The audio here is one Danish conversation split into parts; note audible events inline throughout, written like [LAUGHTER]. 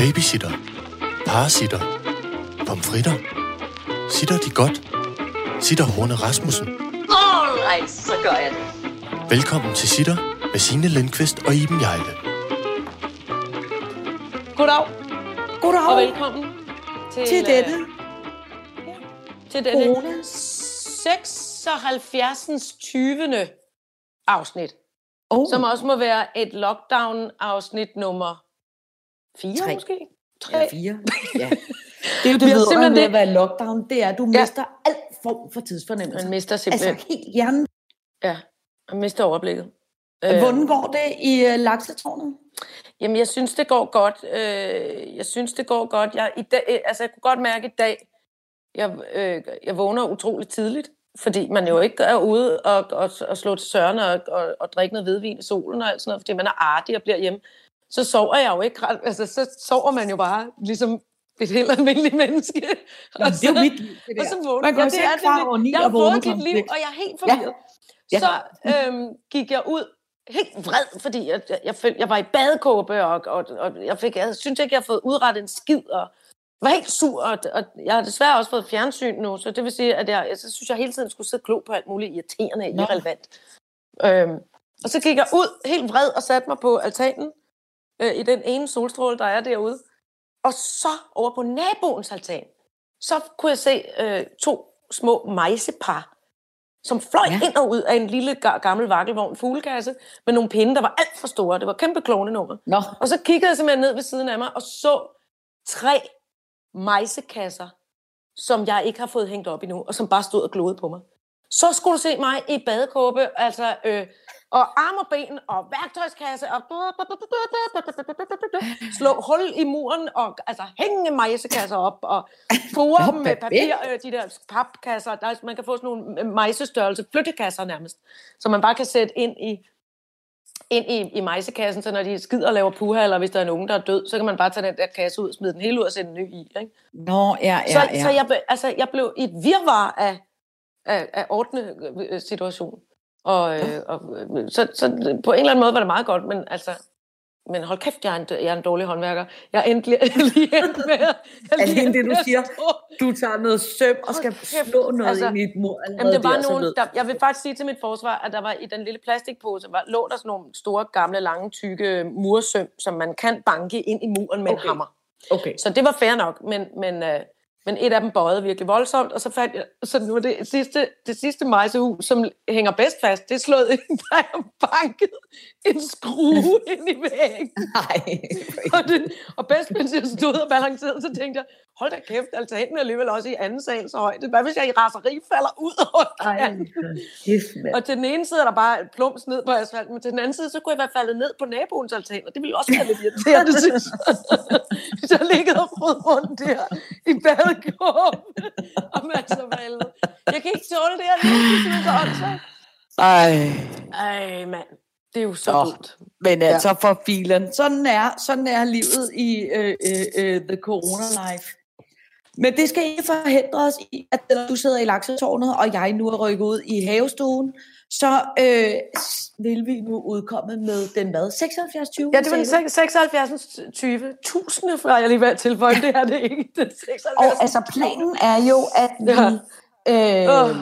Babysitter. Parasitter. Pomfritter. Sitter de godt? Sitter Horne Rasmussen. Alright, så gør jeg det. Velkommen til Sitter med Signe Lindqvist og Iben Jejle. Goddag Goddag og velkommen til, til øh, dette til dette corona. 76. 20. afsnit, Oh, som også må være et lockdown-afsnit nummer 4 Tre. måske? 3. eller fire. Ja. [LAUGHS] Det er jo det vidunderlige simpelthen det- at være lockdown, det er, at du Ja. mister al form for tidsfornemmelse. Man mister Altså simpelthen, helt hjernen. ja, man mister overblikket. Øh. Hvordan går det i uh, laksetårnet? Jamen, jeg synes, det går godt. Øh, jeg synes, det går godt. Jeg, i dag, øh, altså, jeg kunne godt mærke i dag, jeg, øh, jeg vågner utroligt tidligt, fordi man jo ikke er ude og, og, og slå til søren og, og, og drikke noget hvidvin i solen og alt sådan noget, fordi man er artig og bliver hjemme. Så sover jeg jo ikke. Altså, så sover man jo bare ligesom et helt almindeligt menneske. [LAUGHS] Jamen, det er jo mit liv, det og så vågner Man går ja, det er lidt. over ni Jeg og har fået dit liv, og jeg er helt Ja. forvirret. Ja. Så øhm, gik jeg ud helt vred, fordi jeg, jeg, jeg, følte, jeg var i badekåbe, og, og, og jeg, fik, jeg synes ikke, jeg har fået udrettet en skid, og var helt sur, og, og jeg har desværre også fået fjernsyn nu, så det vil sige, at jeg, jeg så synes, jeg hele tiden skulle sidde og klo på alt muligt irriterende og Nå. irrelevant. Øhm, og så gik jeg ud helt vred og satte mig på altanen øh, i den ene solstråle, der er derude. Og så over på naboens altan, så kunne jeg se øh, to små mejsepar, som fløj ja. Ind og ud af en lille ga- gammel vakkelvogn fuglekasse med nogle pinde, der var alt for store. Det var kæmpe klovnenummer. Nå, Og så kiggede jeg simpelthen ned ved siden af mig og så tre mejsekasser, som jeg ikke har fået hængt op endnu, og som bare stod og glodede på mig. Så skulle du se mig i badekåbe, altså, øh, og arm og ben, og værktøjskasse, og slå hul i muren, og altså hænge mejsekasser op, og fore dem med papir, øh, de der papkasser, der, er- man kan få sådan nogle øh, mejsestørrelse, flyttekasser nærmest, som man bare kan sætte ind i, ind i, i mejsekassen, så når de skider og laver puha, eller hvis der er nogen, der er død, så kan man bare tage den der kasse ud smide den hele ud og sætte en ny i. Ikke? Nå ja, ja, så, ja. så jeg, altså, jeg blev i et virvar af, af, af ordne øh, situation. Og, øh, og, øh, så, så på en eller anden måde var det meget godt, men altså, men hold kæft, jeg er en, jeg er en dårlig håndværker. Jeg er endelig lige [LAUGHS] [LAUGHS] endt med at- Alene endt det, du med at siger, Du tager noget søm og skal kæft, slå noget altså, ind i et mur. Jamen, det var der, ved- der, jeg vil faktisk sige til mit forsvar, at der var i den lille plastikpose, var, lå der sådan nogle store, gamle, lange, tykke mursøm, som man kan banke ind i muren med. Okay. en hammer. Okay. Så det var fair nok, men, men, øh, men et af dem bøjede virkelig voldsomt, og så fandt jeg, så nu er det sidste, det sidste mejsehus, som hænger bedst fast, det er slået ind, [LAUGHS] der jeg banket en skrue [LAUGHS] ind i væggen. Nej. [LAUGHS] Og, det, og bedst, mens jeg stod og balancerede, så tænkte jeg, hold da kæft, altanen er alligevel også i anden sals højde. Hvad hvis jeg i raseri falder ud over Ej. Og til den ene side er der bare plums ned på asfalten, men til den anden side, så kunne jeg være faldet ned på naboens altan, og det ville også være lidt irriterende, synes jeg. Hvis jeg liggede og rundt der i badekåben [LAUGHS] og helvede. Jeg kan ikke tåle det her det er. Ej. Ej, mand. Det er jo så godt. Men altså for filen, sådan er, sådan er livet i øh, øh, øh, the corona life. Men det skal ikke forhindre os i, at når du sidder i laksetårnet, og jeg nu er rykket ud i havestuen, så øh, vil vi nu udkomme med den hvad? 76 20? Ja, det var den 76. 20. Tusinde, fra jeg lige ved at tilføje. Det er det ikke. Den 76. Og altså planen er jo, at vi... Øh, Åh.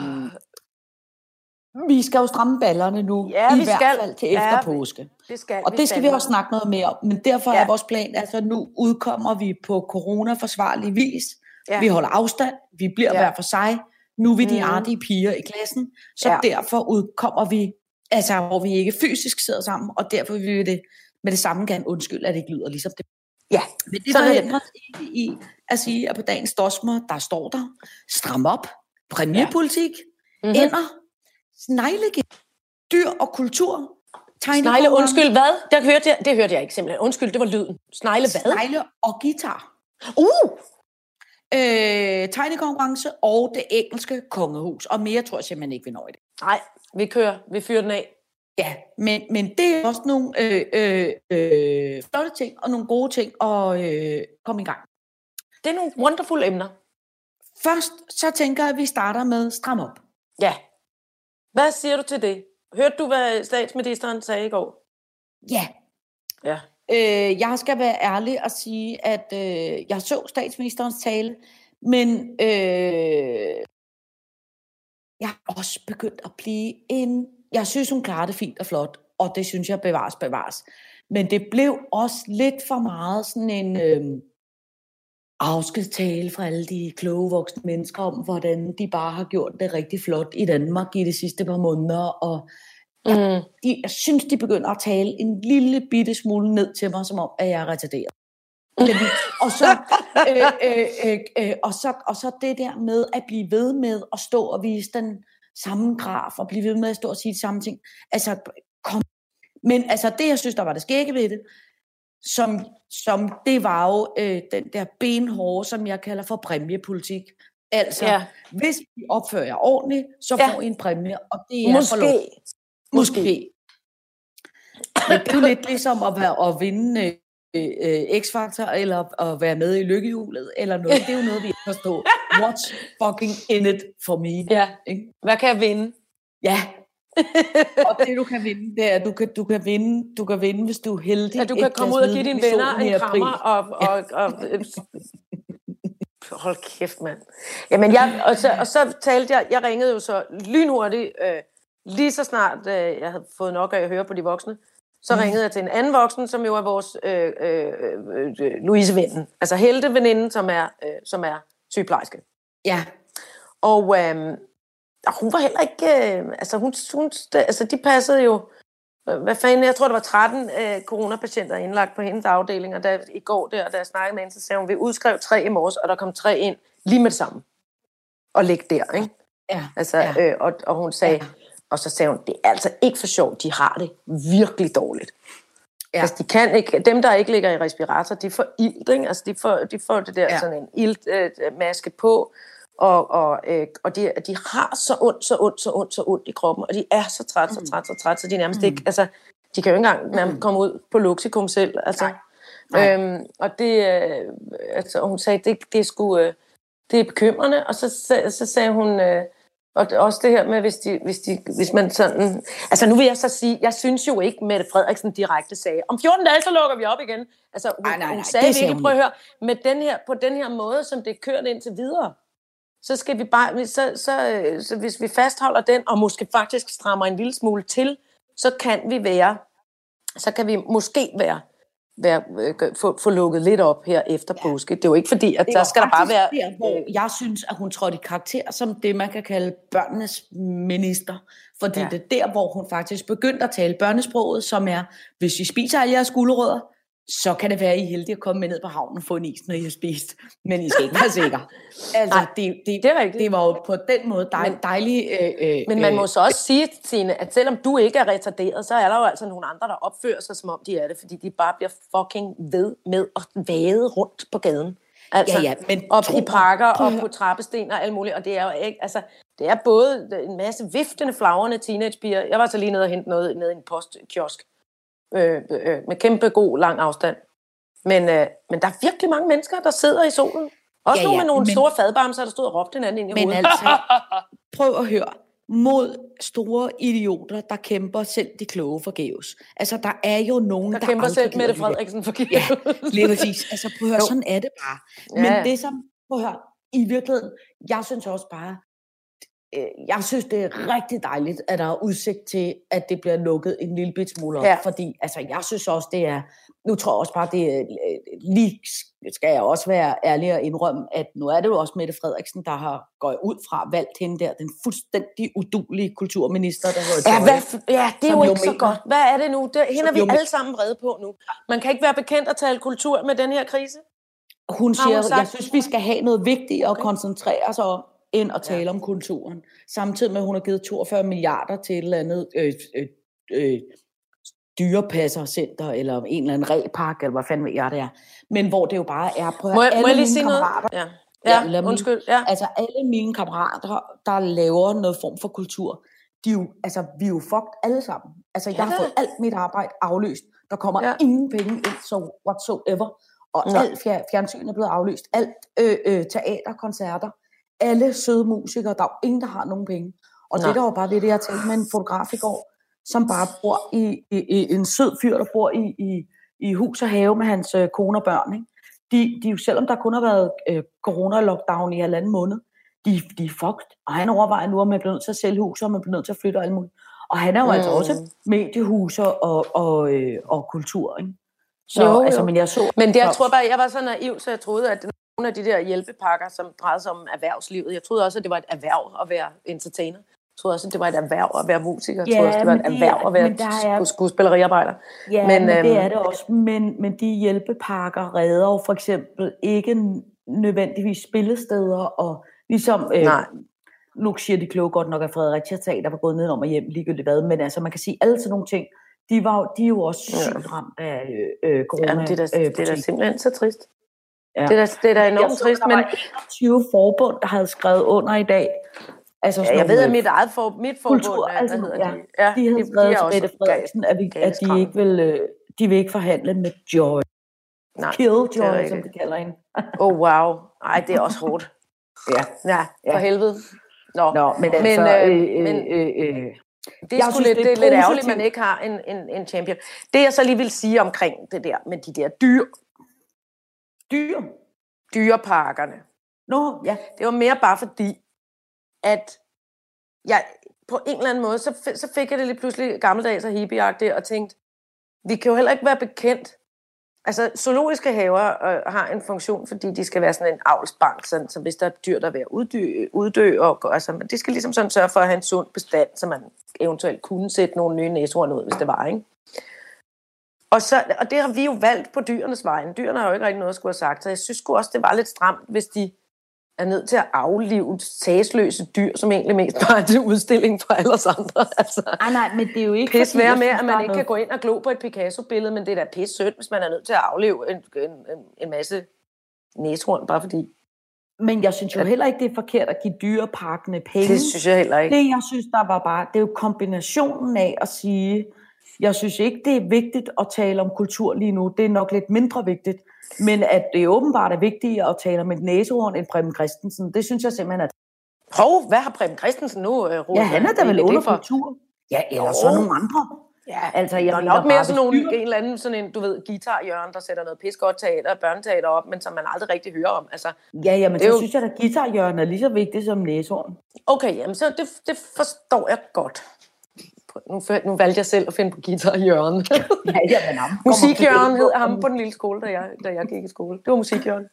vi skal jo stramme ballerne nu, Ja, i vi hvert skal. fald til Ja, efter vi- påske. det skal Og det skal vi også snakke noget mere om. Men derfor Ja. er vores plan, altså nu udkommer vi på corona-forsvarlig vis. Ja. Vi holder afstand, vi bliver Ja. hver for sig. Nu er vi de Mhm. artige piger i klassen, så Ja. derfor udkommer vi, altså hvor vi ikke fysisk sidder sammen, og derfor vil vi det med det samme gerne undskylde, at det ikke lyder ligesom det. Ja, Men det er forhindrer ikke i at sige, at på dagens dosmer, der står der, stram op, præmiepolitik, ja. ender, sneglegift, dyr og kultur, Snegle, undskyld, hvad? Det hørte, jeg, det hørte jeg ikke simpelthen. Undskyld, det var lyden. Snegle, hvad? snegle og guitar. Uh! Øh, tegnekonkurrence og det engelske kongehus. Og mere tror jeg simpelthen ikke, vi når i det. Nej, vi kører. Vi fyrer den af. Ja, men, men det er også nogle øh, øh, øh, flotte ting og nogle gode ting at øh, komme i gang. Det er nogle wonderful emner. Først så tænker jeg, at vi starter med stram op. Ja. Hvad siger du til det? Hørte du, hvad statsministeren sagde i går? Ja, Ja øh, jeg skal være ærlig og sige, at øh, jeg så statsministerens tale, men øh, jeg er også begyndt at blive en... Jeg synes, hun klarer det fint og flot, og det synes jeg bevares, bevares. Men det blev også lidt for meget sådan en øh, afskedstale fra alle de kloge voksne mennesker om, hvordan de bare har gjort det rigtig flot i Danmark i de sidste par måneder, og jeg, de, jeg synes, de begynder at tale en lille bitte smule ned til mig, som om, at jeg er retarderet. Og, så, [LAUGHS] øh, øh, øh, øh, og, så, og så det der med at blive ved med at stå og vise den samme graf, og blive ved med at stå og sige de samme ting. Altså, kom. Men altså, det, jeg synes, der var det skægge ved det, som, som det var jo øh, den der benhårde, som jeg kalder for præmiepolitik. Altså, Ja. hvis I opfører jer ordentligt, så Ja. får I en præmie, og det er for lov. Måske. Men det er jo lidt ligesom at, være, at vinde øh, øh, X-Factor, eller at være med i lykkehjulet, eller noget. Det er jo noget, vi ikke forstår. [LAUGHS] What's fucking in it for me? Ja. Ikke? Hvad kan jeg vinde? Ja. [LAUGHS] Og det du kan vinde, det er, at du kan, du kan vinde, du kan vinde, hvis du er heldig. At du kan komme ud og give dine venner en krammer og, og, og, øh, hold kæft, mand. Jamen, jeg, og, så, og så talte jeg, jeg ringede jo så lynhurtigt, øh, lige så snart øh, jeg havde fået nok af at høre på de voksne, så Mm. ringede jeg til en anden voksen, som jo er vores øh, øh, øh, Louise-vennen. Altså Helte-veninden, som er, øh, som er sygeplejerske. Ja, Og øh, hun var heller ikke... Øh, altså, hun, hun, altså, de passede jo... øh, Hvad fanden, jeg tror, der var 13 øh, coronapatienter indlagt på hendes afdeling, og da, i går der, da jeg snakkede med hende, så sagde hun, vi udskrev tre i morges, og der kom tre ind lige med det samme. Og ligge der, ikke? ja. Altså, ja. øh, og, og hun sagde, Ja. Og så sagde hun, det er altså ikke for sjovt, de har det virkelig dårligt. Ja. Altså, de kan ikke, dem, der ikke ligger i respirator, de får ilt, ikke? Altså, de får, de får det der Ja. sådan en iltmaske øh, maske på, og, og, øh, og de, de har så ondt, så ondt, så ondt, så ondt i kroppen, og de er så træt, så træt, så træt, så de nærmest mm. ikke, altså, de kan jo ikke engang nærmest komme ud på luxikum selv, altså. Nej. Nej. Øhm, og det, øh, altså, hun sagde, det, det er sgu, øh, det er bekymrende, og så, så, så sagde hun, øh, og også det her med, hvis, de, hvis, de, hvis man sådan... Altså nu vil jeg så sige, jeg synes jo ikke, Mette Frederiksen direkte sagde, om 14 dage, så lukker vi op igen. Altså hun, Ej, nej, nej, hun sagde det hun prøv at høre, med den her, på den her måde, som det er kørt indtil videre, så skal vi bare, så, så, øh, så hvis vi fastholder den, og måske faktisk strammer en lille smule til, så kan vi være, så kan vi måske være, være øh, få, få lukket lidt op her efter ja. påske. Det er jo ikke fordi, at der skal der bare være... Der, hvor jeg synes, at hun trådte i karakter som det, man kan kalde børnenes minister. Fordi. Ja. det er der, hvor hun faktisk begyndte at tale børnesproget, som er, hvis I spiser alle jeres gulerødder, så kan det være, at I er heldige at komme med ned på havnen og få en is, når I har spist. Men I skal ikke være [LAUGHS] sikre. Altså, Nej, det, det, det er rigtigt. det var jo på den måde dej, Men- dejligt. Øh, øh, Men man må øh, så også sige, Tine, at selvom du ikke er retarderet, så er der jo altså nogle andre, der opfører sig, som om de er det, fordi de bare bliver fucking ved med at vade rundt på gaden. Altså, Ja, ja, men op i parker prøv og på trappesten og alt muligt, og det er jo ikke, altså, det er både en masse viftende, flagrende teenagepiger. Jeg var så lige nede og hente noget nede i en postkiosk, øh, øh, med kæmpe god lang afstand. Men, øh, men der er virkelig mange mennesker, der sidder i solen. Også Ja, nogle ja, med nogle men- store fadbamser, der stod og råbte hinanden ind i Men hovedet. altså, [LAUGHS] prøv at høre. Mod store idioter, der kæmper selv de kloge forgæves. Altså, der er jo nogen, der der, kæmper selv Mette. Frederiksen for Ja, lige [LAUGHS] præcis. Altså, prøv at høre, Jo. sådan er det bare. Men ja. det som, prøv at høre, i virkeligheden, jeg synes også bare, jeg synes, det er rigtig dejligt, at der er udsigt til, at det bliver lukket en lille bit smule op. Ja. Fordi, altså, jeg synes også, det er, nu tror jeg også bare, det er, øh, lige skal jeg også være ærlig og indrømme, at nu er det jo også Mette Frederiksen, der har gået ud fra valgt hende der, den fuldstændig udulige kulturminister, der hedder Ja, hvad, ja, det er jo ikke så mener- godt. Hvad er det nu? Det, hende er vi alle sammen vrede på nu. Man kan ikke være bekendt at tale kultur med den her krise. Hun Har hun siger, sagt- jeg synes, vi skal have noget vigtigt at koncentrere os om, end at tale om kulturen. Samtidig med, at hun har givet 42 milliarder til et eller andet øh, øh, øh, dyrepassercenter, eller en eller anden repark, eller hvad fanden ved jeg det er. Men hvor det jo bare er på Må jeg, alle må jeg lige mine noget? kammerater, Ja, Ja, ja, undskyld. Ja. altså alle mine kammerater, der laver noget form for kultur, de er jo, altså, vi er jo fucked alle sammen. Altså, jeg Ja, har da. fået alt mit arbejde afløst. Der kommer ja. Ja. ingen penge ind, så whatsoever. Og Nå. alt fjer- fjernsyn er blevet aflyst. Alt øh, øh, teater, koncerter. Alle søde musikere. Der er jo ingen, der har nogen penge. Og Nå. det der var bare det, jeg talte med en fotograf i går, som bare bor i, i, i en sød fyr, der bor i, i, i hus og have med hans øh, kone og børn. Ikke? De, de, selvom der kun har været øh, corona-lockdown i halvanden måned, de, de er fucked. Og han overvejer nu, om man bliver nødt til at sælge hus, og man bliver nødt til at flytte og alt muligt. Og han er jo mm. altså også mediehuser og, og, øh, og kultur. Ikke? Så, Jo, jo. altså, men jeg så... Men det, jeg tror bare, jeg var så naiv, så jeg troede, at nogle af de der hjælpepakker, som drejede sig om erhvervslivet, jeg troede også, at det var et erhverv at være entertainer. Jeg troede også, at det var et erhverv at være musiker. Jeg Ja, troede også, det var et det- erhverv at være er- sku- skuespilleriarbejder. Ja, Men, men, men det øhm, er det også. Men, men de hjælpepakker redder jo for eksempel ikke nødvendigvis spillesteder, og ligesom, øh, Nej. nu siger de kloge godt nok, at Fredericia Teater var gået ned om og hjem ligegyldigt hvad, men altså man kan sige, alle sådan nogle ting, de, var, de er jo også Ja. sygt ramt af øh, øh, corona. Jamen, det, er da, øh, det er da butik. simpelthen så trist. Ja. Det er da, det er da enormt så, trist, der men var 21 forbund, der havde skrevet under i dag. Altså, ja, jeg ved, at mit eget for, mit forbund, Kultur, er- altså, hvad hedder ja. de? Ja, de havde de skrevet til Mette Frederiksen, at, vi, at de ikke vil, øh, de vil ikke forhandle med Joy. Nej, Killjoy, det er som de kalder hende. Oh, wow. Ej, det er også hårdt. [LAUGHS] Ja. Ja, for Ja. helvede. Nå, Nå, men Men, altså, øh, øh, øh, men- øh, øh, det er jeg synes, lidt, det det er lidt ærgerligt, at man ikke har en, en, en champion. Det jeg så lige vil sige omkring det der med de der dyr, dyr. dyreparkerne, Nå, ja. det var mere bare fordi, at jeg på en eller anden måde, så, så fik jeg det lige pludselig gammeldags og hippieagtigt, og tænkte, vi kan jo heller ikke være bekendt. Altså, zoologiske haver øh, har en funktion, fordi de skal være sådan en avlsbank, sådan, så hvis der er dyr, der er ved at uddø, uddø og, og altså, de skal ligesom sådan sørge for at have en sund bestand, så man eventuelt kunne sætte nogle nye næsehorn ud, hvis det var, ikke? Og, så, og det har vi jo valgt på dyrenes vejen. Dyrene har jo ikke rigtig noget at skulle have sagt, så jeg synes også, det var lidt stramt, hvis de er nødt til at aflive sagsløse dyr, som egentlig mest [LAUGHS] bare er til udstilling for alle os andre. Altså, Ej, nej, men det er jo ikke... pis jeg med, at man ikke kan gå ind og glo på et Picasso-billede, men det er da pis sødt, hvis man er nødt til at afleve en, en, en, en masse næsehorn, bare fordi. Men jeg synes jo heller ikke, det er forkert at give dyreparkene penge. Det synes jeg heller ikke. Det, jeg synes, der var bare... Det er jo kombinationen af at sige... Jeg synes ikke, det er vigtigt at tale om kultur lige nu. Det er nok lidt mindre vigtigt. Men at det åbenbart er vigtigere at tale om et næsehorn end Preben Christensen, det synes jeg simpelthen, at... Hov, hvad har Preben Christensen nu uh, Ja, han er da vel under kultur. Ja, eller så nogle andre. Ja, Altså, jeg der er nok mere sådan nogle, en eller anden, sådan en, du ved, guitarhjørne, der sætter noget pis godt teater, børneteater op, men som man aldrig rigtig hører om. Altså, Ja, ja, men Det så er jo- synes jeg, at guitarhjørnet er lige så vigtigt som næsehorn. okay, jamen, så det, det forstår jeg godt. Nu, nu valgte jeg selv at finde på guitarhjørne. Ja, ja, men ham. [LAUGHS] Musikhjørne hed ham på den lille skole, da jeg, da jeg gik i skole. Det var musikhjørne.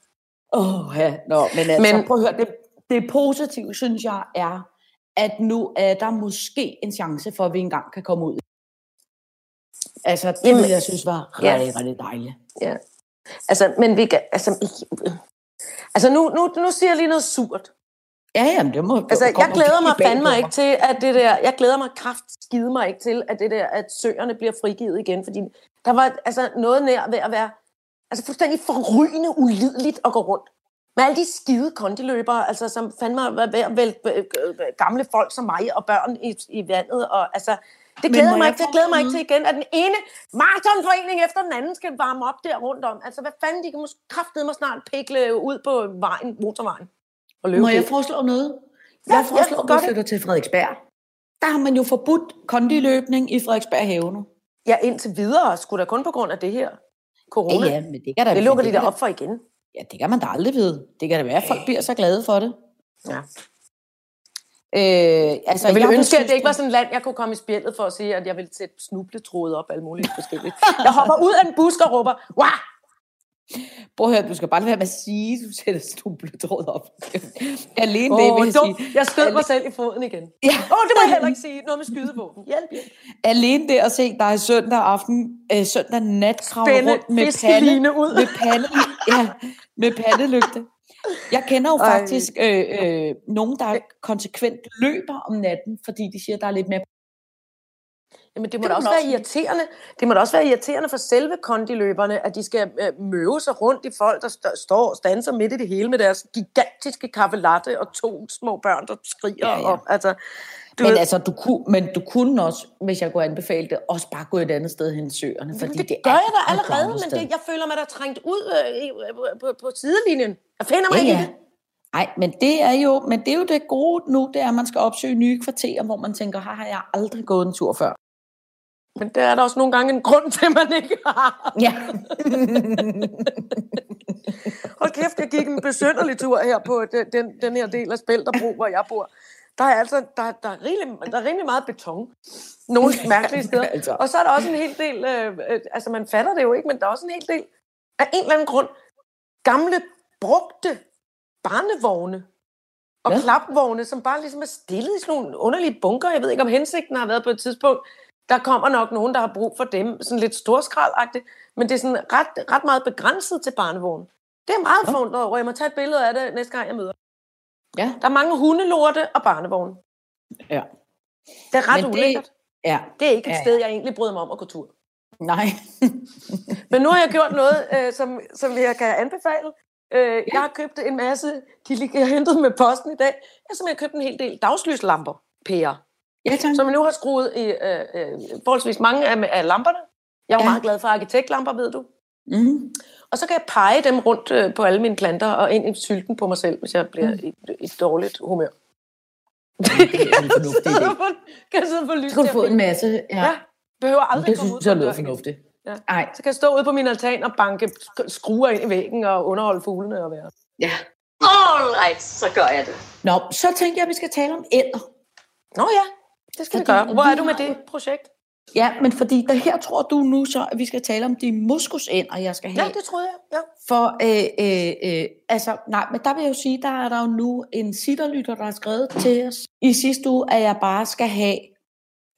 Åh, oh, ja. Nå, men altså, Men- prøv at høre, det, det positive, synes jeg, er, at nu er der måske en chance for, at vi engang kan komme ud. Altså, det Jamen, jeg synes var ja. rigtig, rigtig dejligt. Ja. Altså, men vi kan, altså, altså nu, nu, nu siger jeg lige noget surt. Ja, jamen, det må Altså, jeg glæder mig fandme ikke til, at det der, jeg glæder mig kraft skide mig ikke til, at det der, at søerne bliver frigivet igen, fordi der var altså noget nær ved at være, altså fuldstændig forrygende ulideligt at gå rundt. Med alle de skide kondiløbere, altså som fandme var ved at vælte øh, øh, gamle folk som mig og børn i, i vandet, og altså, det glæder mig ikke til. Jeg glæder mig ikke til igen, at den ene maratonforening efter den anden skal varme op der rundt om. Altså, hvad fanden, de kan måske kraftedeme snart pikle ud på vejen, motorvejen. Og løbe Må jeg det. foreslå noget? Ja, Jeg foreslår, at vi det. flytter til Frederiksberg. Der har man jo forbudt kondiløbning i Frederiksberg Have nu. Ja, indtil videre skulle der kun på grund af det her corona. Ja, ja, men det kan da Det lukker men de da op for igen. Ja, det kan man da aldrig vide. Det kan da være, at folk bliver så glade for det. Ja. Øh, altså, Jeg ville ønske, synes, at det ikke var sådan et land, jeg kunne komme i spjældet for at sige, at jeg ville sætte snubletråde op alle mulige forskellige. Jeg hopper ud af en busk og råber, Wah! Prøv at høre, du skal bare lade være med at sige, at du sætter snubletråd op. [LAUGHS] Alene Åh, det, oh, vil jeg sige. Jeg skød mig selv i foden igen. Åh, Ja. oh, det må jeg [LAUGHS] heller ikke sige. Noget med skydevåben. Hjælp, hjælp. Alene det at se dig søndag aften, øh, søndag nat Spænde rundt med pande, ud. med pande, ja, med pandelygte. Jeg kender jo Ej. faktisk øh, øh, nogen, der konsekvent løber om natten, fordi de siger, der er lidt mere Jamen, det må Det da også man være også irriterende. Det må da også være irriterende for selve kondiløberne, at de skal øh, møve sig rundt i folk, der st- står og standser midt i det hele med deres gigantiske kaffe latte og to små børn, der skriger. Ja, ja. Og, altså, du men ved, altså, du kunne, men du kunne også, hvis jeg kunne anbefale det, også bare gå et andet sted hen søerne. Fordi Jamen, det, det gør jeg da allerede, men det, jeg føler mig da trængt ud øh, øh, på, på, sidelinjen. Jeg finder mig Ja, ikke ja. det. Nej, men det er jo, men det er jo det gode nu, det er, at man skal opsøge nye kvarterer, hvor man tænker, her har jeg aldrig gået en tur før. Men der er der også nogle gange en grund til, at man ikke har. Ja. [LAUGHS] Hold kæft, jeg gik en besynderlig tur her på den, den, her del af Spælterbro, hvor jeg bor. Der er altså der, der er rimelig, der er rimelig meget beton. Nogle mærkelige steder. altså. Og så er der også en hel del, øh, øh, altså man fatter det jo ikke, men der er også en hel del, af en eller anden grund, gamle, brugte barnevogne og ja. klapvogne, som bare ligesom er stillet i sådan nogle underlige bunker. Jeg ved ikke, om hensigten har været på et tidspunkt. Der kommer nok nogen, der har brug for dem. Sådan lidt storskraldagtigt. Men det er sådan ret, ret meget begrænset til barnevogne. Det er meget Ja. forundret over. Jeg må tage et billede af det næste gang, jeg møder. Ja. Der er mange hundelorte og barnevogne. Ja. Det er ret Men det- ulækkert. Ja. Det er ikke et Ja, ja. sted, jeg egentlig bryder mig om at gå tur. Nej. [LAUGHS] Men nu har jeg gjort noget, [LAUGHS] øh, som, som jeg kan anbefale. Øh, jeg har købt en masse, de jeg hentet med posten i dag. Jeg har simpelthen købt en hel del dagslyslamper, pærer, Ja, tak. som nu har skruet i øh, øh, forholdsvis mange af, af lamperne. Jeg er jo Ja. meget glad for arkitektlamper, ved du. Mm. Og så kan jeg pege dem rundt øh, på alle mine planter og ind i sylten på mig selv, hvis jeg bliver Mm. i, i et dårligt humør. Det er en fornuftig idé. kan jeg sidde på lys Så kan du få en masse. Ja. Ja, behøver aldrig det komme ud synes jeg lyder fornuftigt. Ja. Nej. Så kan jeg stå ude på min altan og banke sk- skruer ind i væggen og underholde fuglene og være. Ja. All right, så gør jeg det. Nå, så tænker jeg, at vi skal tale om ænder. Nå ja, det skal Fordi vi gøre. Hvor er du med det projekt? Ja, men fordi der her tror du nu så, at vi skal tale om de moskusænder, jeg skal have. Ja, det troede jeg. Ja. For, øh, øh, øh, altså, nej, men der vil jeg jo sige, der er der jo nu en sitterlytter, der har skrevet til os i sidste uge, at jeg bare skal have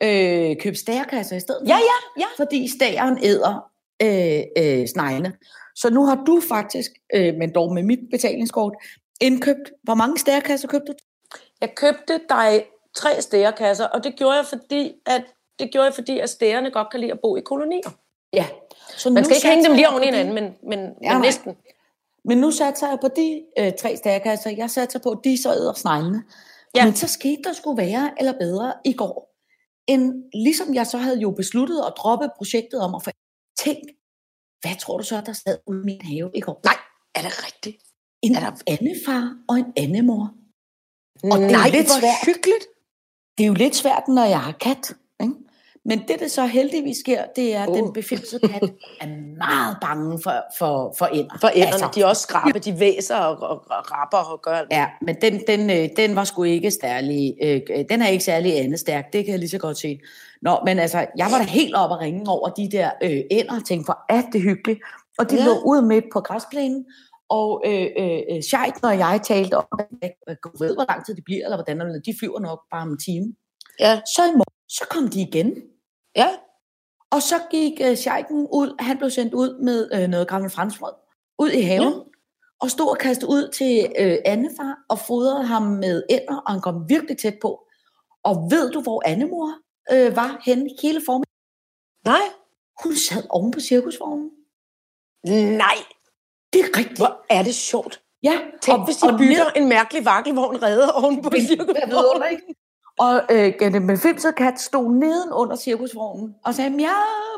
øh, købt stærkasser i stedet. Ja, ja, ja. Fordi stæren æder øh, øh, sneglene. Så nu har du faktisk, øh, men dog med mit betalingskort, indkøbt, hvor mange stærkasser købte du? Jeg købte dig tre stærekasser, og det gjorde jeg, fordi at det gjorde jeg, fordi at stærerne godt kan lide at bo i kolonier. Ja. Så Man skal ikke hænge dem lige oven i hinanden, men, men, Ja, men nej. næsten. Men nu satser jeg på de øh, tre stærkasser. Jeg satser på, at de så æder sneglene. Ja. Men så skete der skulle være eller bedre i går. En, ligesom jeg så havde jo besluttet at droppe projektet om at få tænk, hvad tror du så, der sad ude i min have i går? Nej, er det rigtigt? En er der- andefar og en andemor. Og det er Nej, lidt svært. hyggeligt. Det er jo lidt svært, når jeg har kat. Ikke? Men det, der så heldigvis sker, det er, at Åh. den befimsede kat er meget bange for, for, for ender. For ænderne, Altså, de er også skrabe, de væser og, og, og rapper og gør alt. Ja, men den, den, øh, den var sgu ikke særlig, øh, den er ikke særlig andestærk, det kan jeg lige så godt se. Nå, men altså, jeg var da helt oppe at ringe over de der øh, ender, og tænkte, hvor er det hyggeligt. Og de. Ja. lå ude midt på græsplænen, og øh, øh, øh, Scheik og jeg talte om, at jeg ved, hvor lang tid de bliver, eller hvordan, eller de flyver nok bare om en time. Ja. Så i morgen, så kom de igen, ja. og så gik øh, Scheiken ud, han blev sendt ud med øh, noget gammel franskbrød, ud i haven, ja. og stod og kastede ud til øh, Annefar, og fodrede ham med ænder, og han kom virkelig tæt på. Og ved du, hvor Annemor øh, var henne hele formiddagen? Nej. Hun sad oven på cirkusvognen. Nej, Det er rigtigt. hvor er det sjovt. Ja, Tænk, hvis de og bygger ned- en mærkelig vakkelvogn redder oven på cirkusvognen. Og øh, den befimsede kat stod neden under cirkusvognen og sagde miau,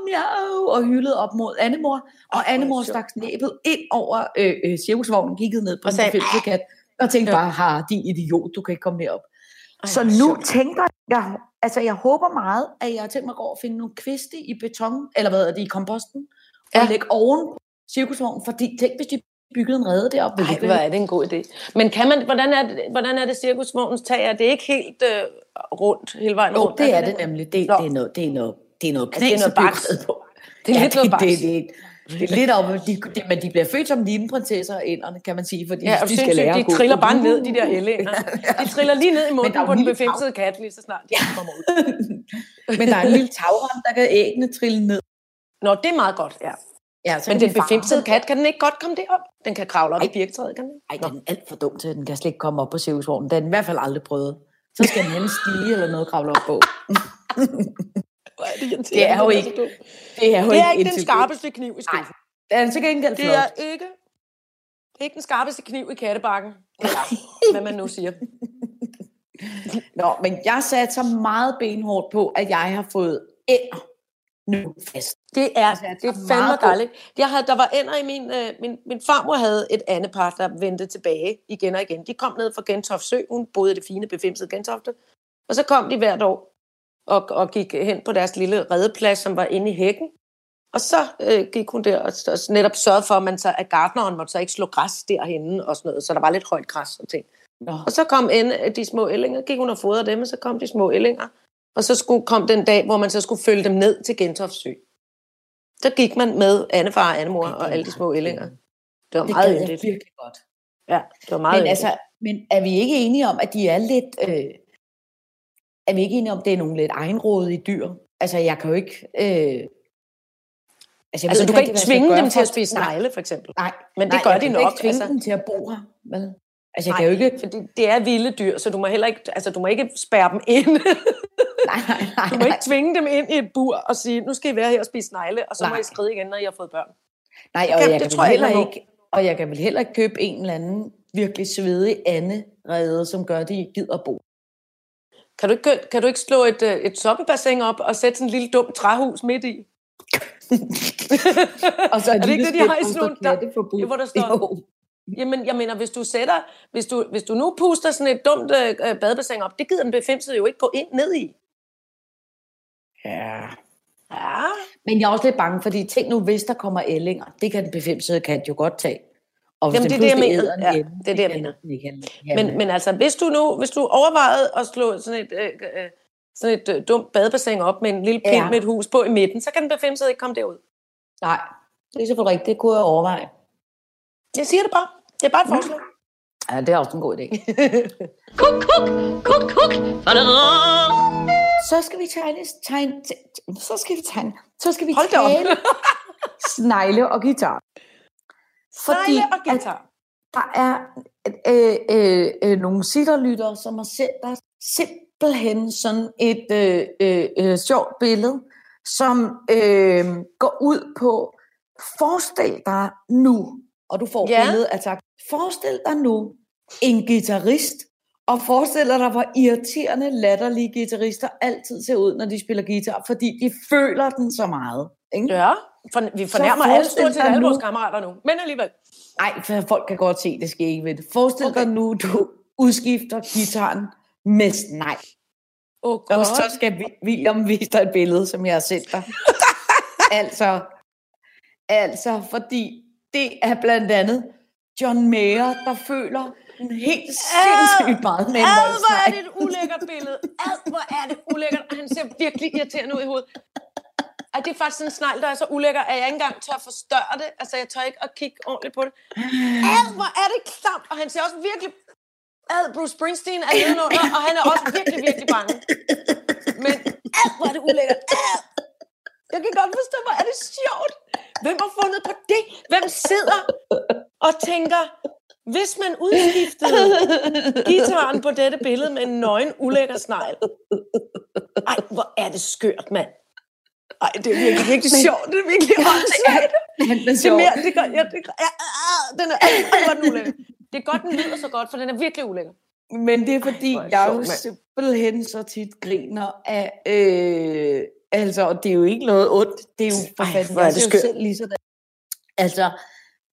miau, og hyldede op mod Annemor. Og Annemor stak næbet ind over øh, øh, cirkusvognen, kiggede ned på Og den sagde, befimsede kat, og tænkte bare, har din idiot, du kan ikke komme herop. Ej, Så nu sjovt. tænker jeg, altså jeg håber meget, at jeg har tænkt mig at gå og finde nogle kviste i beton, eller hvad er det, i komposten, og Ja. lægge oven på cirkusvognen, fordi tænk, hvis de byggede en rede deroppe. ville Ej, det ikke hvor er det en god idé. Men kan man, hvordan, er det, hvordan er det cirkusvognens tag? Er det ikke helt øh, rundt hele vejen Jo, rundt? det er det det nemlig. Det, Nå. det, er noget, det er noget, det er noget Altså, det er noget baks. på. Det er lidt noget det, baks. det, det, det er lidt op, de, de, men de bliver født som linprinsesser inderne, kan man sige, fordi Ja, og de de, skal lære de gå. triller bare ned, de der ællinger. [LAUGHS] De triller lige ned i munden er på den befimsede kat, lige så snart de kommer ud. [LAUGHS] Men der er en lille tagrand, der kan æggene trille ned. Nå, det er meget godt, ja. Ja, så Men den befimsede kat, kan den ikke godt komme derop? Den kan kravle op i Ej. birktræet, kan den? ikke? Ej, den er alt for dum til, den kan slet ikke komme op på cirkusvognen. Den er i hvert fald aldrig prøvet. Så skal den enten stige eller noget kravle op på. [LAUGHS] Er det, Det er jo ikke-. Det er jo Det er ikke den skarpeste kniv i skuffen. Den er til gengæld Det flot. er ikke, det er ikke den skarpeste kniv i kattebakken. Eller, hvad man nu siger. [LAUGHS] Nå, men jeg satte så meget benhårdt på, at jeg har fået ænder nu fast. Det er, Altså, det er fandme dejligt. Jeg havde, der var ender i min, øh, min... Min farmor havde et andet par, der vendte tilbage igen og igen. De kom ned fra Gentofte Sø. Hun boede i det fine, befimsede Gentofte. Og så kom de hvert år. og, og gik hen på deres lille redeplads, som var inde i hækken. Og så øh, gik hun der og, og netop sørgede for, at, man så, at gardneren måtte så ikke slå græs derhenne og sådan noget, så der var lidt højt græs og ting. Nå. Og så kom en af de små ællinger, gik hun og fodrede dem, og så kom de små ællinger. Og så skulle, kom den dag, hvor man så skulle følge dem ned til Gentofte Sø. Så gik man med Annefar Annemor det og alle de små meget ællinger. Det var Det meget jeg yndigt. virkelig godt. Ja, det var meget Men, yndigt. altså, men er vi ikke enige om, at de er lidt... Øh, er vi ikke enige om, at det er nogle lidt egenrådige dyr? Altså, jeg kan jo ikke... Øh, altså, jeg altså, du kan rigtig, ikke jeg tvinge dem til at spise Nej, negle, for eksempel. Nej, Men det nej, gør jeg de kan nok. ikke tvinge altså. dem til at bo her, vel? Altså, jeg Nej, kan jo ikke... Fordi det er vilde dyr, så du må heller ikke, altså, du må ikke spærre dem ind. [LAUGHS] Nej, nej, nej. [LAUGHS] Du må ikke tvinge dem ind i et bur og sige, nu skal I være her og spise negle, og så må Nej. I skride igen, når I har fået børn. Nej, Det og kan- jeg, det kan tror jeg heller ikke, må. og jeg kan vel heller ikke købe en eller anden virkelig svedig Anne redde, som gør, at de gider at bo. Kan du ikke, kan du ikke slå et, øh, et soppebassin op og sætte sådan en lille dumt træhus midt i? [LAUGHS] Og så Er det ikke det, de har i sådan nogle- der- hvor der står- Jo. Jamen, jeg mener, hvis du sætter, hvis du, hvis du nu puster sådan et dumt øh, badebassin op, det gider den befimsede jo ikke gå ind ned i. Ja. Ja, Men jeg er også lidt bange, fordi tænk nu, hvis der kommer ællinger, det kan den befimsede kat jo godt tage. Og hvis Jamen, det er det, jeg mener. Ja, hjemme, det er det, jeg kan mener. have- men, men altså, hvis du nu, hvis du overvejede at slå sådan et, øh, øh, sådan et øh, dumt badebassin op med en lille pind Ja. med et hus på i midten, så kan den befimsede ikke komme derud. Nej, det er selvfølgelig rigtigt. Det kunne jeg overveje. Jeg siger det bare. Det er bare et forslag. Ja, det er også en god idé. [LAUGHS] Kuk, kuk, kuk, kuk. Så skal vi tegne, tegne, t- så skal vi tegne, så skal vi Hold tale snegle og guitar. Snegle og at guitar. der er øh, øh, øh, nogle sitterlyttere, som har sendt dig simpelthen sådan et øh, øh, øh, sjovt billede, som øh, går ud på, forestil dig nu, og du får ja. billedet af tak, forestil dig nu en guitarist, og forestil dig, hvor irriterende, latterlige guitarister altid ser ud, når de spiller guitar, fordi de føler den så meget. Ikke? Ja, for, vi fornærmer alle stort set alle vores kammerater nu. Men alligevel. Nej, for folk kan godt se, det sker ikke ved det. Forestil Okay. dig nu, du udskifter gitaren med snegl. Oh, Og så skal William vise dig et billede, som jeg har sendt dig. [LAUGHS] altså, altså, fordi det er blandt andet John Mayer, der føler en helt sindssygt meget med Ad, hvor er det et ulækkert billede. Ad, hvor er det ulækkert. Og han ser virkelig irriterende ud i hovedet. Ej, det er faktisk sådan en snegl, der er så ulækker, at jeg ikke engang tør forstørre det. Altså, jeg tør ikke at kigge ordentligt på det. Ad, hvor er det klamt. Og han ser også virkelig... Ad, Bruce Springsteen er nedenunder, og han er også virkelig, virkelig bange. Men ad, hvor er det ulækkert. Ad. Jeg kan godt forstå, hvor er det sjovt. Hvem har fundet på det? Hvem sidder og tænker, hvis man udskiftede gitaren på dette billede med en nøgen, ulækker snegl. Ej, hvor er det skørt, mand. Ej, det er virkelig, virkelig sjovt. Det er virkelig åndssvagt. Han er Det er mere, det gør, ja, det gør, ja, ah, den er, ej, hvor er den ulækker. Det er godt, den lyder så godt, for den er virkelig ulækker. Men det er fordi, hvor er det jeg jo simpelthen så tit griner af... Øh, altså, og det er jo ikke noget ondt. Det er jo for Ej, fanden. hvor er jeg det ser jo skørt. selv lige sådan. Altså,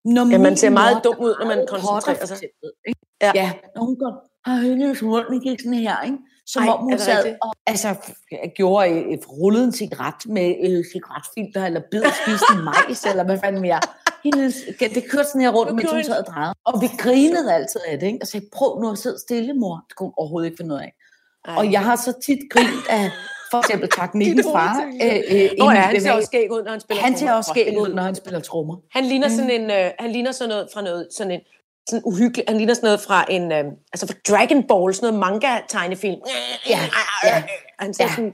når Ja, man ser meget dum ud, når man koncentrerer sig. eksempel, ikke? Ja. Ja. når hun går, har hendes mund, gik sådan her, ikke? Som Ej, om hun sad rigtigt? og altså, jeg gjorde et, et rullet en cigaret med øh, cigaretfilter, eller bid og spiste majs, eller hvad fanden mere. Hendes, det kørte sådan her rundt, mens hun sad og drejede. Og vi grinede altid af det, ikke? Og sagde, prøv nu at sidde stille, mor. Det kunne hun overhovedet ikke finde ud af. Ej. Og jeg har så tit grint af, for eksempel teknikkens [LAUGHS] Dit far. Øh, ja. øh, Nå ja, han ser også skæg ud, når han spiller han ser også skæg ud, når han spiller trommer. Han ligner sådan en, øh, han ligner sådan noget fra noget, sådan en, sådan uhyggelig, han ligner sådan noget fra en, øh, altså fra Dragon Ball, sådan noget manga-tegnefilm. Ja, ja. Han ser Ja. sådan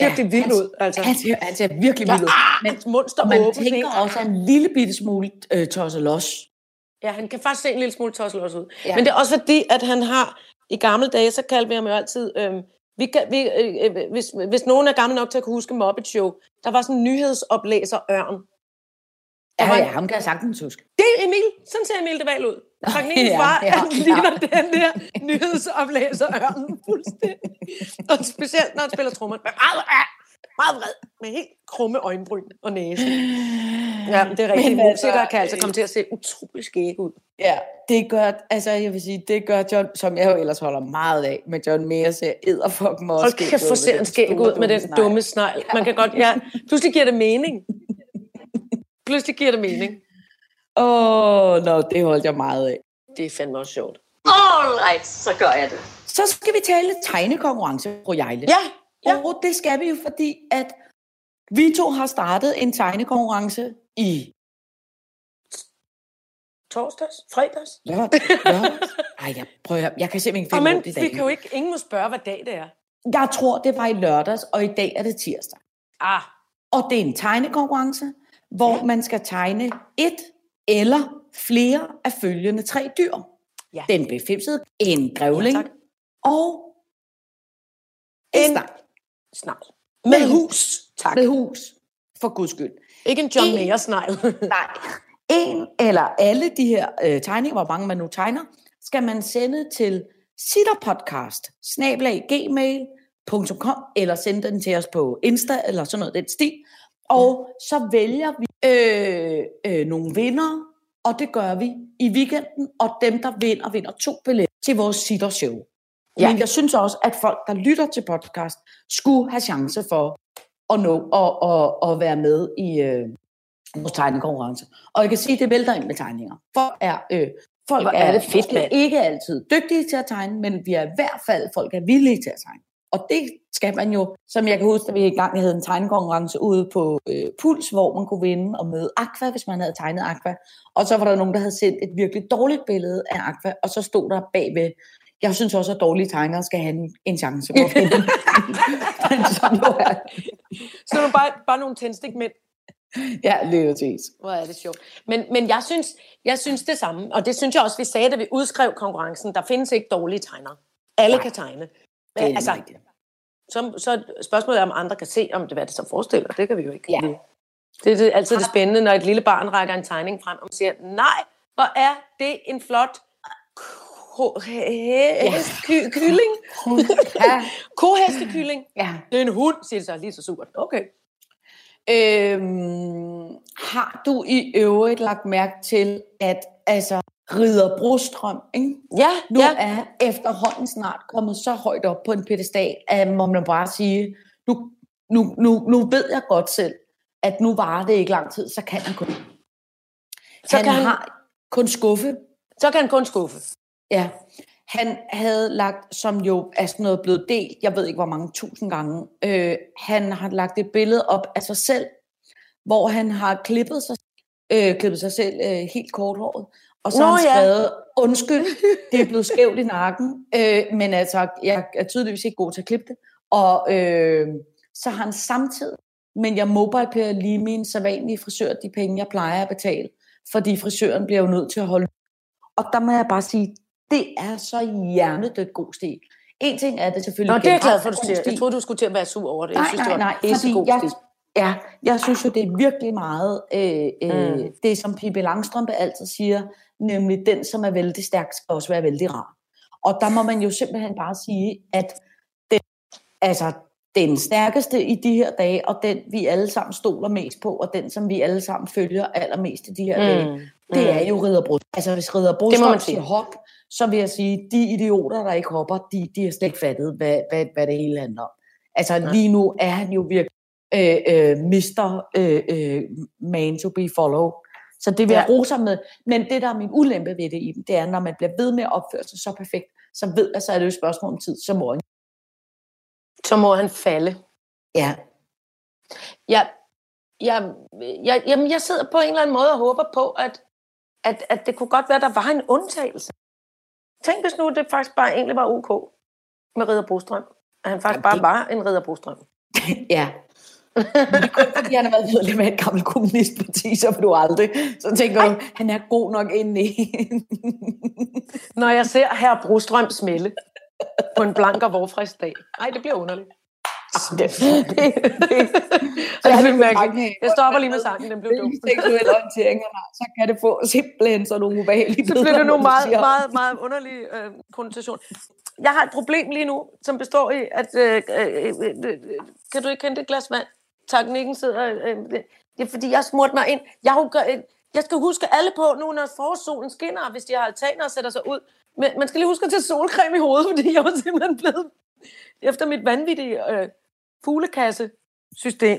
virkelig vild han- ud, altså. Han ser, han ser virkelig vild ud. Men, hans mund står Og man åben. tænker en- også en lille bitte smule øh, tosset los. Ja, han kan faktisk se en lille smule tosset også ud. Ja. Ja. Men det er også fordi, at han har, i gamle dage, så kaldte vi ham jo altid, øhm, vi kan, vi, øh, øh, hvis, hvis nogen er gammel nok til at kunne huske Muppet Show, der var sådan en nyhedsoplæser Ørn. Ja, var ja, ham kan jeg sagtens huske. Det er Emil. Sådan ser Emil det valg ud. Teknikkens ja, far, ja, han ja. ligner den der nyhedsoplæser Ørn fuldstændig. Og specielt, når han spiller trommer. Meget vred, med helt krumme øjenbryn og næse. [SIGHS] Ja, det er rigtigt. Men Musikere kan altså komme til at se utrolig skæg ud. Ja, det gør, altså jeg vil sige, det gør John, som jeg jo ellers holder meget af, men John Mayer ser edderfukken også Hold kæft, hvor med ser en skæg ud med den dumme snegl. Man kan godt, ja, pludselig giver det mening. [LAUGHS] Pludselig giver det mening. Åh, oh, no, det holdt jeg meget af. Det er fandme også sjovt. All right, så gør jeg det. Så skal vi tale tegnekonkurrence, fru Jejle. Ja, ja. Og det skal vi jo, fordi at vi to har startet en tegnekonkurrence i Torsdags? Fredags? lørdag. lørdags. Ej, jeg, prøver, jeg kan simpelthen ikke finde men, i vi dag. kan jo ikke, ingen må spørge, hvad dag det er. Jeg tror, det var i lørdags, og i dag er det tirsdag. Ah, Og det er en tegnekonkurrence, hvor man skal tegne et eller flere af følgende tre dyr. Ja. Den befimsede, en grævling Ja, tak. og en En- snegl. Med hus, tak. med hus, for guds skyld. Ikke en John En- Mayer snegl. [LAUGHS] Nej, en eller alle de her øh, tegninger, hvor mange man nu tegner, skal man sende til sitterpodcast, gmail.com, eller sende den til os på Insta, eller sådan noget den stil. Og så vælger vi øh, øh, nogle vinder, og det gør vi i weekenden, og dem, der vinder, vinder to billetter til vores sittershow. Ja. Men jeg synes også, at folk, der lytter til podcast, skulle have chance for at nå og, og, og være med i øh, vores tegnekonkurrence. Og jeg kan sige, at det vælter ind med tegninger. Folk er, øh, folk Hvor er det fedt, mand. ikke altid dygtige til at tegne, men vi er i hvert fald, folk er villige til at tegne. Og det skal man jo, som jeg kan huske, at vi i gang havde en tegnekonkurrence ude på øh, Puls, hvor man kunne vinde og møde Aqua, hvis man havde tegnet Aqua. Og så var der nogen, der havde sendt et virkelig dårligt billede af Aqua, og så stod der bagved, jeg synes også, at dårlige tegnere skal have en, en chance for at vinde. Men som jo er, Så er du bare, bare nogle tændstikmænd. ja, lige præcis. Hvor er det sjovt. Men, men jeg, synes, jeg synes det samme, og det synes jeg også, vi sagde, da vi udskrev konkurrencen. Der findes ikke dårlige tegnere. Alle Nej. kan tegne. Det er altså, rigtigt. så, så spørgsmålet er, om andre kan se, om det, hvad det så forestiller. Det kan vi jo ikke. Ja. Det er det, altid det spændende, når et lille barn rækker en tegning frem og siger, nej, hvor er det en flot kylling. [LAUGHS] Kohestekylling. ja. Det er en hund, siger det så lige så surt. Okay. Øhm, har du i øvrigt lagt mærke til, at altså, Ridder Brostrøm, ikke? Ja, nu ja. er efterhånden snart kommet så højt op på en pedestal, at må man bare sige, nu, nu, nu, nu ved jeg godt selv, at nu var det ikke lang tid, så kan han kun. Så han kan han- har kun skuffe. Så kan han kun skuffe. Ja. Han havde lagt, som jo er sådan noget blevet delt, jeg ved ikke hvor mange tusind gange, øh, han har lagt et billede op af sig selv, hvor han har klippet sig, øh, klippet sig selv øh, helt korthåret, og så Nå, har han ja. skrevet, undskyld, [LAUGHS] det er blevet skævt i nakken, øh, men altså, jeg er tydeligvis ikke god til at klippe det, og øh, så har han samtidig, men jeg mobilepayer lige min sædvanlige frisør de penge, jeg plejer at betale, fordi frisøren bliver jo nødt til at holde og der må jeg bare sige, det er så hjernedødt god stil. En ting er det selvfølgelig... Nå, det er jeg glad for, du siger. stil. Jeg troede, du skulle til at være sur over det. Jeg Nej, synes, nej, det var nej, fordi god jeg, stil. ja, jeg synes jo, det er virkelig meget øh, øh, Mm. mm. det, som Pippi Langstrømpe altid siger, nemlig den, som er vældig stærk, skal også være vældig rar. Og der må man jo simpelthen bare sige, at den, altså, den stærkeste i de her dage, og den vi alle sammen stoler mest på, og den, som vi alle sammen følger allermest i de her mm. dage, det er jo Ridderbrust. Altså hvis Ridderbrust man siger sige. hop, så vil jeg sige, de idioter, der ikke hopper, de, de har slet ikke fattet, hvad, hvad, hvad det hele handler om. Altså Ja. lige nu er han jo virkelig øh, øh, mister øh, øh, man to be follow. Så det vil jeg Ja. rose med. Men det, der er min ulempe ved det i dem, det er, når man bliver ved med at opføre sig så perfekt, så ved jeg, så er det jo et spørgsmål om tid, så må han. Så må han falde. Ja, Jeg, jeg, jeg, jamen, jeg sidder på en eller anden måde og håber på, at, at, at det kunne godt være, at der var en undtagelse. Tænk, hvis nu det faktisk bare egentlig var ok med Ridder Brostrøm. At han faktisk Jamen, bare det- var en Ridder Brostrøm. [LAUGHS] ja. Men det kun fordi, han har været medlem af et gammelt kommunistparti, så vil du aldrig. Så tænker du, han er god nok inde i. Når jeg ser herr Brostrøm smelle på en blank og vorfrisk dag. Nej, det bliver underligt. Det, det, det, Så det mange- Jeg stopper lige med sangen, den blev dum. Seksuel orientering han har, så kan det få simpelthen sådan nogle ubehagelige Så bliver det du meget, meget, meget underlige øh, konnotationer. Jeg har et problem lige nu, som består i, at... Øh, øh, øh, øh, kan du ikke kende det glas vand? Teknikken sidder... Øh, det, det er fordi, jeg har smurt mig ind. Jeg, gør- øh, jeg skal huske alle på nu, når forårssolen skinner, hvis de har altaner og sætter sig ud. Men man skal lige huske at tage solcreme i hovedet, fordi jeg var simpelthen blevet... Efter mit vanvittige øh, fuglekasse-system,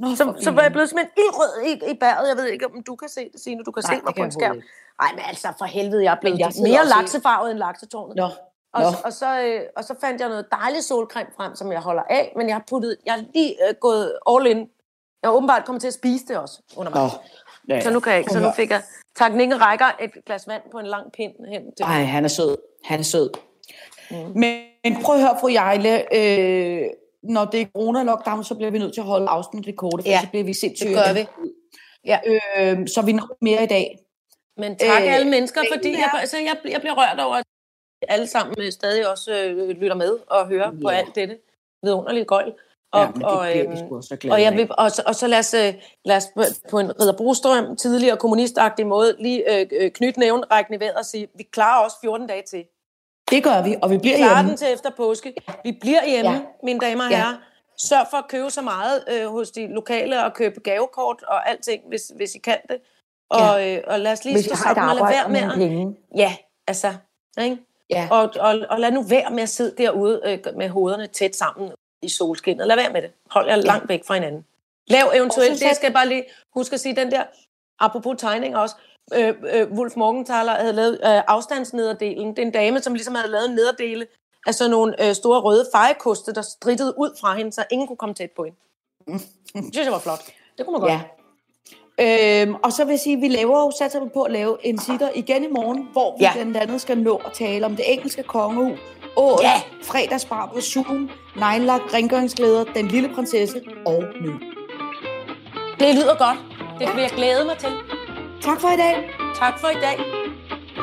Nå, så, så var jeg blevet simpelthen ildrød i, i bæret. Jeg ved ikke, om du kan se det, Signe. Du kan Nej, se mig på en skærm. Nej, men altså for helvede, jeg er blevet jeg mere i- laksefarvet end laksetårnet. Nå, Og, Nå. så- og, så, øh, og så fandt jeg noget dejligt solcreme frem, som jeg holder af, men jeg har puttet, jeg har lige øh, gået all in. Jeg har åbenbart kommet til at spise det også under mig. Ja, ja. Så nu kan jeg ikke. Så nu fik jeg... Teknikken rækker et glas vand på en lang pind hen til Ej, han er sød. Han er sød. Mm. Men, men prøv at høre, fru Jejle. Øh, når det er corona-lockdown, så bliver vi nødt til at holde afsnit lidt korte, for Ja, så bliver vi sindssyge. det gør vi. Ja. Øh, så vi når mere i dag. Men tak Øh, alle mennesker, fordi er- jeg, altså, jeg, jeg bliver rørt over, at alle sammen øh, stadig også øh, lytter med og hører på Ja. alt dette vidunderlige gøjl. Og, Ja, men det og, øhm, så Og, jeg vil, og, så, og så lad os, øh, lad os på, på en Ridder Brostrøm tidligere kommunistagtig måde lige øh, øh, knytte næven, række i vejret og sige, vi klarer også 14 dage til. Det gør vi, og vi bliver Vi hjemme. den til efter påske. Vi bliver hjemme, Ja. ja. mine damer og Ja. herrer. Sørg for at købe så meget øh, hos de lokale og købe gavekort og alting, hvis, hvis I kan det. Og, øh, og lad os lige Hvis stå sammen og lade være med at... penge. Ja, altså. Ikke? Ja. Og, og, og lad nu være med at sidde derude øh, med hovederne tæt sammen i solskinnet. Lad være med det. Hold jer langt væk fra hinanden. Lav eventuelt, det skal jeg bare lige huske at sige, den der, apropos tegning også, øh, øh, Wolf Morgenthaler havde lavet øh, afstandsnederdelen. Det er en dame, som ligesom havde lavet en nederdele af sådan nogle øh, store røde fejekoste, der strittede ud fra hende, så ingen kunne komme tæt på hende. Det synes jeg var flot. Det kunne man godt. Ja. Øhm, og så vil jeg sige, at vi laver jo, satser vi på at lave en sitter igen i morgen, hvor vi Ja. blandt andet skal nå at tale om det engelske kongehus, året, Ja. fredagsbar på Zoom, neglelak, rengøringsglæder, den lille prinsesse og nu. Det lyder godt. Det vil jeg glæde mig til. Tak for i dag. Tak for i dag.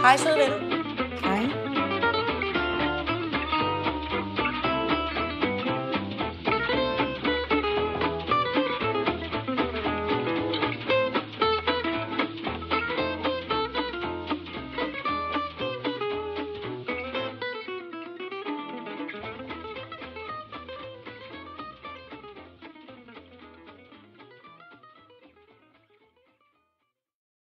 Hej, søde venner. Hej.